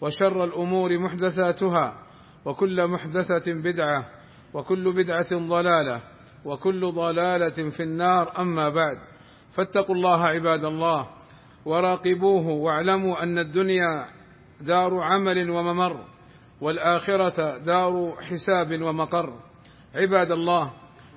وشر الأمور محدثاتها وكل محدثة بدعة وكل بدعة ضلالة وكل ضلالة في النار. أما بعد فاتقوا الله عباد الله وراقبوه واعلموا أن الدنيا دار عمل وممر والآخرة دار حساب ومقر. عباد الله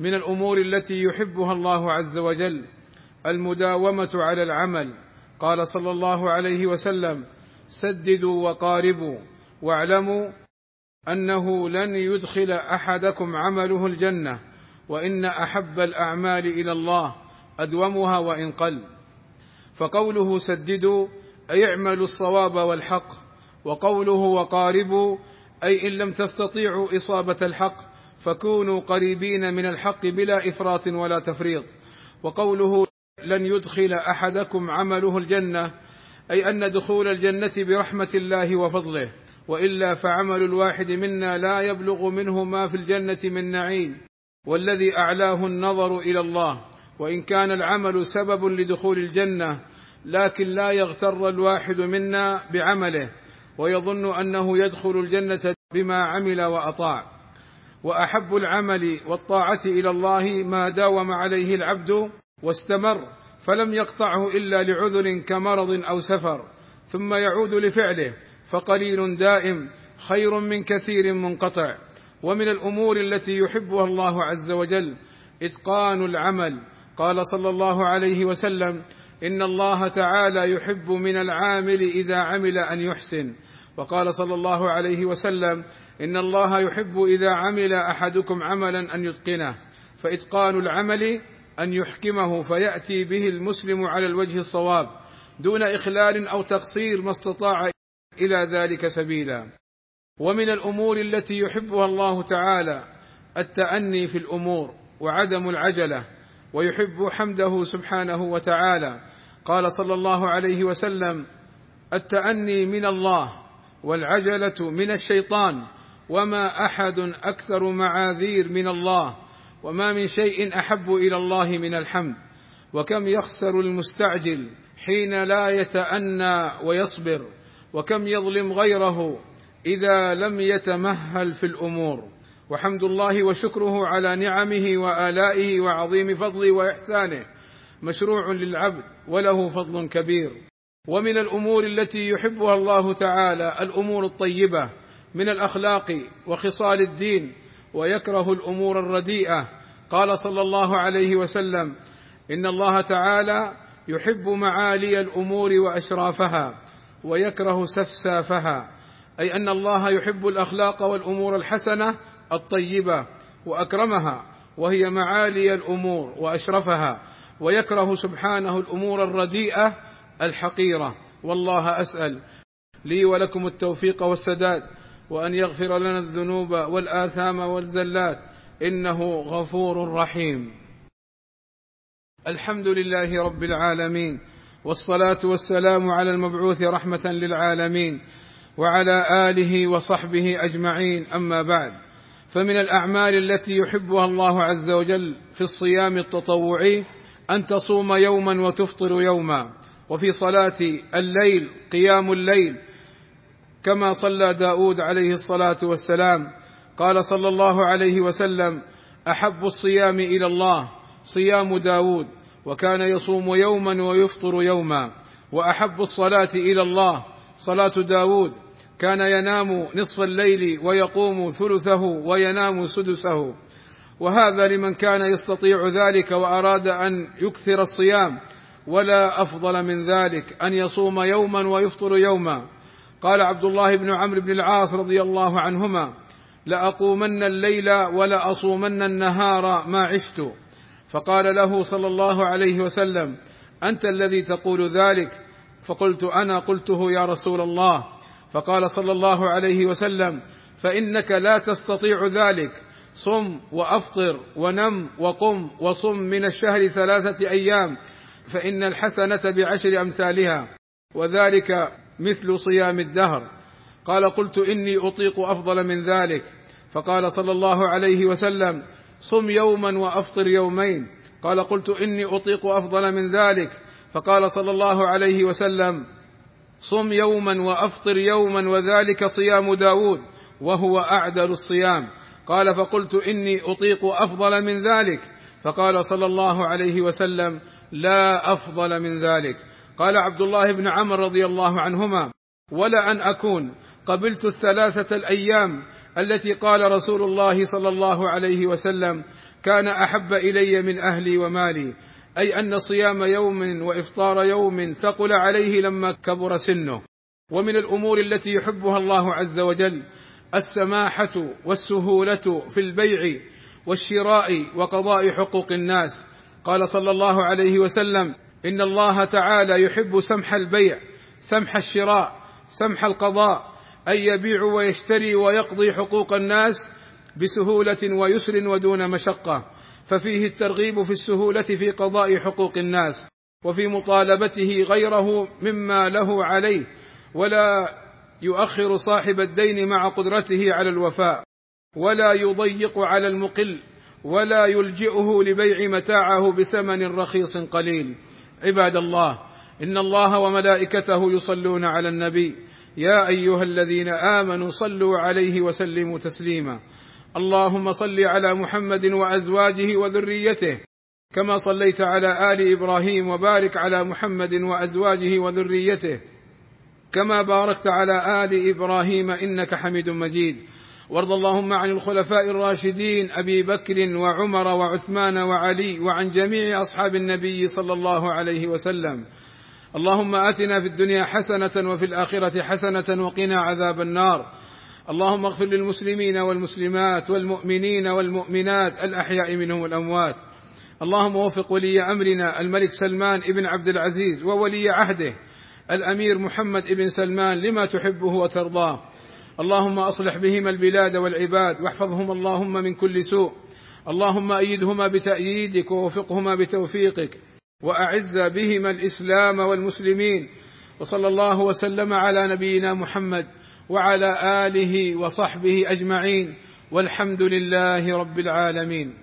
من الأمور التي يحبها الله عز وجل المداومة على العمل. قال صلى الله عليه وسلم سددوا وقاربوا واعلموا أنه لن يدخل أحدكم عمله الجنة وإن أحب الأعمال إلى الله أدومها وإن قل. فقوله سددوا أي اعملوا الصواب والحق وقوله وقاربوا أي إن لم تستطيعوا إصابة الحق فكونوا قريبين من الحق بلا إفراط ولا تفريط. وقوله لن يدخل أحدكم عمله الجنة أي أن دخول الجنة برحمة الله وفضله وإلا فعمل الواحد منا لا يبلغ منه ما في الجنة من نعيم والذي أعلاه النظر إلى الله. وإن كان العمل سبب لدخول الجنة لكن لا يغتر الواحد منا بعمله ويظن أنه يدخل الجنة بما عمل وأطاع. وأحب العمل والطاعة إلى الله ما داوم عليه العبد واستمر فلم يقطعه إلا لعذر كمرض أو سفر ثم يعود لفعله فقليل دائم خير من كثير منقطع. ومن الأمور التي يحبها الله عز وجل إتقان العمل. قال صلى الله عليه وسلم إن الله تعالى يحب من العامل إذا عمل أن يحسن. وقال صلى الله عليه وسلم إن الله يحب إذا عمل أحدكم عملا أن يتقنه. فإتقان العمل أن يحكمه فيأتي به المسلم على الوجه الصواب دون إخلال أو تقصير ما استطاع إلى ذلك سبيلا. ومن الأمور التي يحبها الله تعالى التأني في الأمور وعدم العجلة ويحب حمده سبحانه وتعالى. قال صلى الله عليه وسلم التأني من الله والعجلة من الشيطان وما أحد أكثر معاذير من الله. وما من شيء أحب إلى الله من الحمد. وكم يخسر المستعجل حين لا يتأنى ويصبر. وكم يظلم غيره إذا لم يتمهل في الأمور. وحمد الله وشكره على نعمه وآلائه وعظيم فضله وإحسانه. مشروع للعبد وله فضل كبير. ومن الأمور التي يحبها الله تعالى الأمور الطيبة من الأخلاق وخصال الدين ويكره الأمور الرديئة. قال صلى الله عليه وسلم إن الله تعالى يحب معالي الأمور وأشرافها ويكره سفسافها. أي أن الله يحب الأخلاق والأمور الحسنة الطيبة وأكرمها وهي معالي الأمور وأشرفها ويكره سبحانه الأمور الرديئة الحقيرة. والله أسأل لي ولكم التوفيق والسداد. وأن يغفر لنا الذنوب والآثام والزلات. إنه غفور رحيم. الحمد لله رب العالمين. والصلاة والسلام على المبعوث رحمة للعالمين. وعلى آله وصحبه أجمعين. أما بعد. فمن الأعمال التي يحبها الله عز وجل في الصيام التطوعي أن تصوم يوما وتفطر يوما. وفي صلاة الليل قيام الليل. كما صلى داود عليه الصلاة والسلام. قال صلى الله عليه وسلم أحب الصيام إلى الله صيام داود وكان يصوم يوما ويفطر يوما. وأحب الصلاة إلى الله صلاة داود كان ينام نصف الليل ويقوم ثلثه وينام سدسه. وهذا لمن كان يستطيع ذلك وأراد أن يكثر الصيام ولا أفضل من ذلك أن يصوم يوما ويفطر يوما. قال عبد الله بن عمرو بن العاص رضي الله عنهما لأقومن الليل ولأصومن النهار ما عشت. فقال له صلى الله عليه وسلم أنت الذي تقول ذلك؟ فقلت أنا قلته يا رسول الله. فقال صلى الله عليه وسلم فإنك لا تستطيع ذلك. صم وأفطر ونم وقم وصم من الشهر ثلاثة أيام فإن الحسنة بعشر أمثالها. وذلك مثل صيام الدهر. قال قلت إني أطيق أفضل من ذلك. فقال صلى الله عليه وسلم صم يوما وأفطر يومين. قال قلت إني أطيق أفضل من ذلك. فقال صلى الله عليه وسلم صم يوما وأفطر يوما وذلك صيام داود وهو أعدل الصيام. قال فقلت إني أطيق أفضل من ذلك. فقال صلى الله عليه وسلم لا أفضل من ذلك. قال عبد الله بن عمر رضي الله عنهما ولا أن أكون قبلت الثلاثة الأيام التي قال رسول الله صلى الله عليه وسلم كان أحب إلي من أهلي ومالي أي أن صيام يوم وإفطار يوم ثقل عليه لما كبر سنه. ومن الأمور التي يحبها الله عز وجل السماحة والسهولة في البيع والشراء وقضاء حقوق الناس. قال صلى الله عليه وسلم إن الله تعالى يحب سمح البيع سمح الشراء سمح القضاء أن يبيع ويشتري ويقضي حقوق الناس بسهولة ويسر ودون مشقة. ففيه الترغيب في السهولة في قضاء حقوق الناس وفي مطالبته غيره مما له عليه ولا يؤخر صاحب الدين مع قدرته على الوفاء ولا يضيق على المقل ولا يلجئه لبيع متاعه بثمن رخيص قليل. عباد الله إن الله وملائكته يصلون على النبي. يا أيها الذين آمنوا صلوا عليه وسلموا تسليما. اللهم صل على محمد وأزواجه وذريته كما صليت على آل إبراهيم وبارك على محمد وأزواجه وذريته كما باركت على آل إبراهيم إنك حميد مجيد. وارض اللهم عن الخلفاء الراشدين أبي بكر وعمر وعثمان وعلي وعن جميع أصحاب النبي صلى الله عليه وسلم. اللهم آتنا في الدنيا حسنة وفي الآخرة حسنة وقنا عذاب النار. اللهم اغفر للمسلمين والمسلمات والمؤمنين والمؤمنات الأحياء منهم والأموات. اللهم وفق ولي أمرنا الملك سلمان بن عبد العزيز وولي عهده الأمير محمد بن سلمان لما تحبه وترضاه. اللهم أصلح بهما البلاد والعباد واحفظهما اللهم من كل سوء. اللهم أيدهما بتأييدك ووفقهما بتوفيقك وأعز بهما الإسلام والمسلمين. وصلى الله وسلم على نبينا محمد وعلى آله وصحبه أجمعين. والحمد لله رب العالمين.